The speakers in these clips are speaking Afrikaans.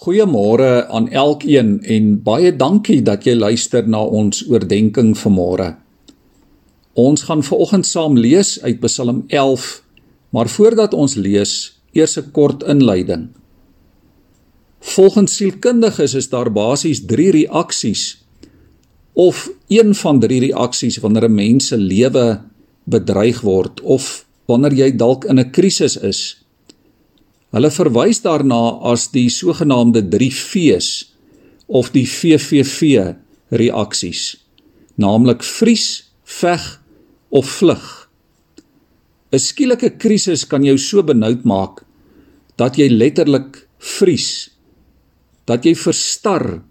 Goeiemôre aan elkeen en baie dankie dat jy luister na ons oordeenking vanmôre. Ons gaan veraloggend saam lees uit Psalm 11, maar voordat ons lees, eers 'n kort inleiding. Volgens sielkundiges is daar basies 3 reaksies of een van 3 reaksies wanneer 'n mens se lewe bedreig word of wanneer jy dalk in 'n krisis is. Hulle verwys daarna as die sogenaamde 3 V's of die VVV reaksies, naamlik vries, veg of vlug. 'n Skielike krisis kan jou so benoud maak dat jy letterlik vries, dat jy verstar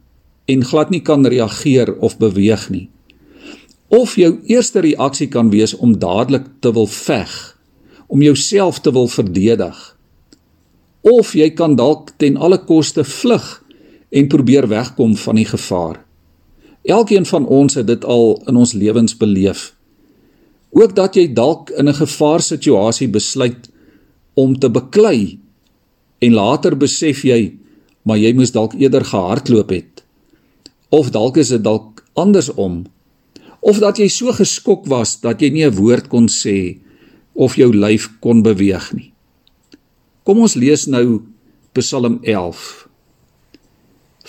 en glad nie kan reageer of beweeg nie. Of jou eerste reaksie kan wees om dadelik te wil veg, om jouself te wil verdedig of jy kan dalk ten alle koste vlug en probeer wegkom van die gevaar. Elkeen van ons het dit al in ons lewens beleef. Ook dat jy dalk in 'n gevaarsituasie besluit om te beklei en later besef jy maar jy moes dalk eerder gehardloop het. Of dalk is dit dalk andersom. Of dat jy so geskok was dat jy nie 'n woord kon sê of jou lyf kon beweeg nie. Kom ons lees nou Psalm 11.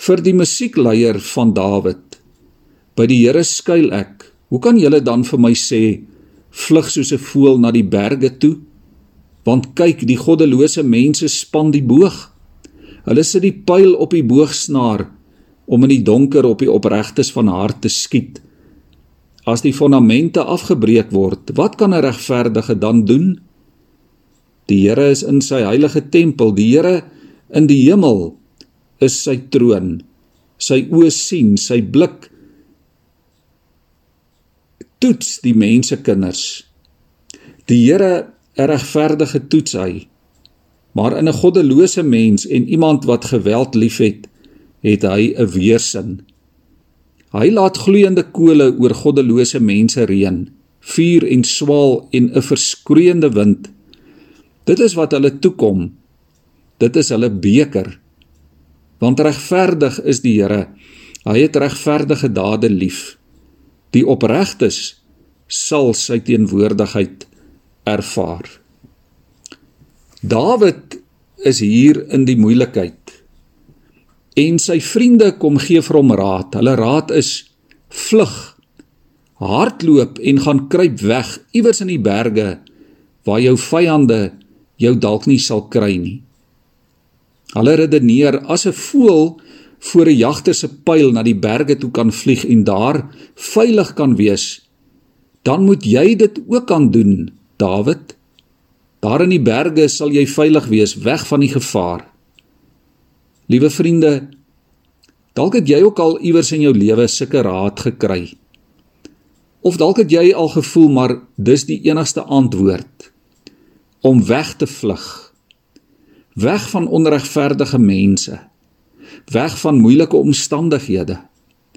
Vir die musiekleier van Dawid. By die Here skuil ek. Hoe kan julle dan vir my sê vlug soos 'n voël na die berge toe? Want kyk, die goddelose mense span die boog. Hulle sit die pyl op die boogsnaar om in die donker op die opregtes van hart te skiet. As die fondamente afgebreek word, wat kan 'n regverdige dan doen? Die Here is in sy heilige tempel. Die Here in die hemel is sy troon. Sy oë sien, sy blik toets die mense kinders. Die Here, regverdige toets hy. Maar in 'n goddelose mens en iemand wat geweld liefhet, het hy 'n weersin. Hy laat gloeiende kole oor goddelose mense reën, vuur en swaal en 'n verskroeiende wind Dit is wat hulle toekom. Dit is hulle beker. Want regverdig is die Here. Hy het regverdige dade lief. Die opregtes sal sy teenwoordigheid ervaar. Dawid is hier in die moeilikheid. En sy vriende kom gee vir hom raad. Hulle raad is vlug. Hardloop en gaan kruip weg iewers in die berge waar jou vyande jou dalk nie sal kry nie. Hulle redeneer as 'n voël voor 'n jagter se pyl na die berge toe kan vlieg en daar veilig kan wees, dan moet jy dit ook kan doen, Dawid. Daar in die berge sal jy veilig wees, weg van die gevaar. Liewe vriende, dalk het jy ook al iewers in jou lewe sulke raad gekry. Of dalk het jy al gevoel maar dis die enigste antwoord om weg te vlug. Weg van onregverdige mense. Weg van moeilike omstandighede.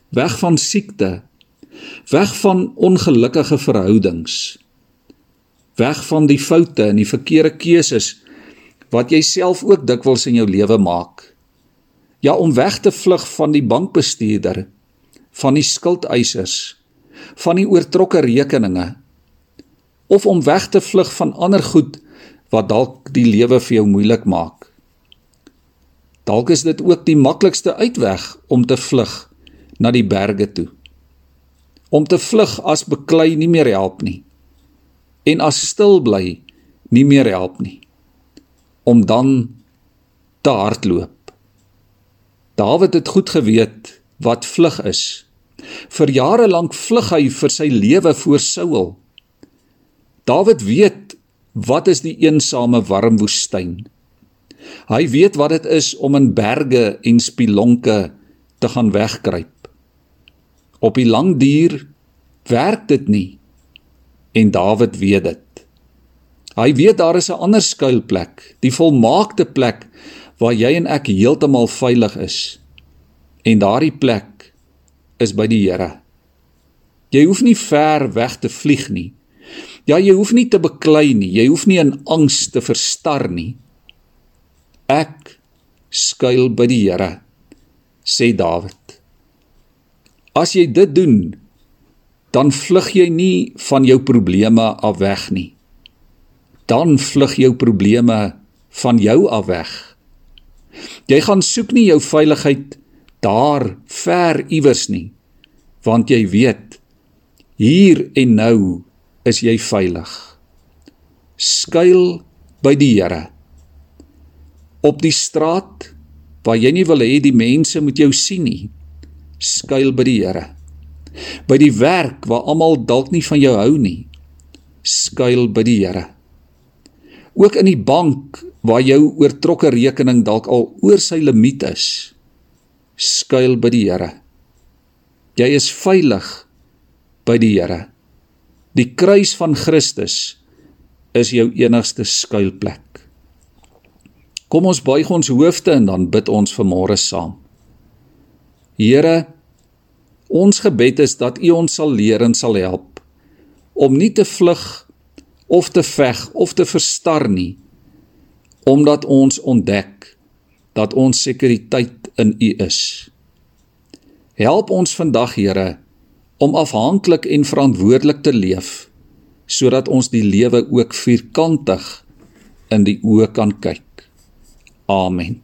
Weg van siekte. Weg van ongelukkige verhoudings. Weg van die foute en die verkeerde keuses wat jy self ook dikwels in jou lewe maak. Ja, om weg te vlug van die bankbestuurder, van die skuldeisers, van die oortrokke rekeninge of om weg te vlug van ander goed wat dalk die lewe vir jou moeilik maak. Dalk is dit ook die maklikste uitweg om te vlug na die berge toe. Om te vlug as beklei nie meer help nie en as stil bly nie meer help nie. Om dan te hardloop. Dawid het goed geweet wat vlug is. Vir jare lank vlug hy vir sy lewe voor Saul. Dawid weet Wat is die eensame warm woestyn? Hy weet wat dit is om in berge en spilonke te gaan wegkruip. Op die lang duur werk dit nie en Dawid weet dit. Hy weet daar is 'n ander skuilplek, die volmaakte plek waar jy en ek heeltemal veilig is. En daardie plek is by die Here. Jy hoef nie ver weg te vlieg nie. Ja, jy hoef nie te beklei nie. Jy hoef nie in angs te verstar nie. Ek skuil by die Here, sê Dawid. As jy dit doen, dan vlug jy nie van jou probleme af weg nie. Dan vlug jou probleme van jou af weg. Jy gaan soek nie jou veiligheid daar ver iewers nie, want jy weet hier en nou is jy veilig. Skuil by die Here. Op die straat waar jy nie wil hê die mense moet jou sien nie, skuil by die Here. By die werk waar almal dalk nie van jou hou nie, skuil by die Here. Ook in die bank waar jou oortrokke rekening dalk al oor sy limiet is, skuil by die Here. Jy is veilig by die Here. Die kruis van Christus is jou enigste skuilplek. Kom ons buig ons hoofde en dan bid ons vanmôre saam. Here, ons gebed is dat U ons sal leer en sal help om nie te vlug of te veg of te verstar nie, omdat ons ontdek dat ons sekuriteit in U is. Help ons vandag, Here, om afhanklik en verantwoordelik te leef sodat ons die lewe ook vierkantig in die oë kan kyk. Amen.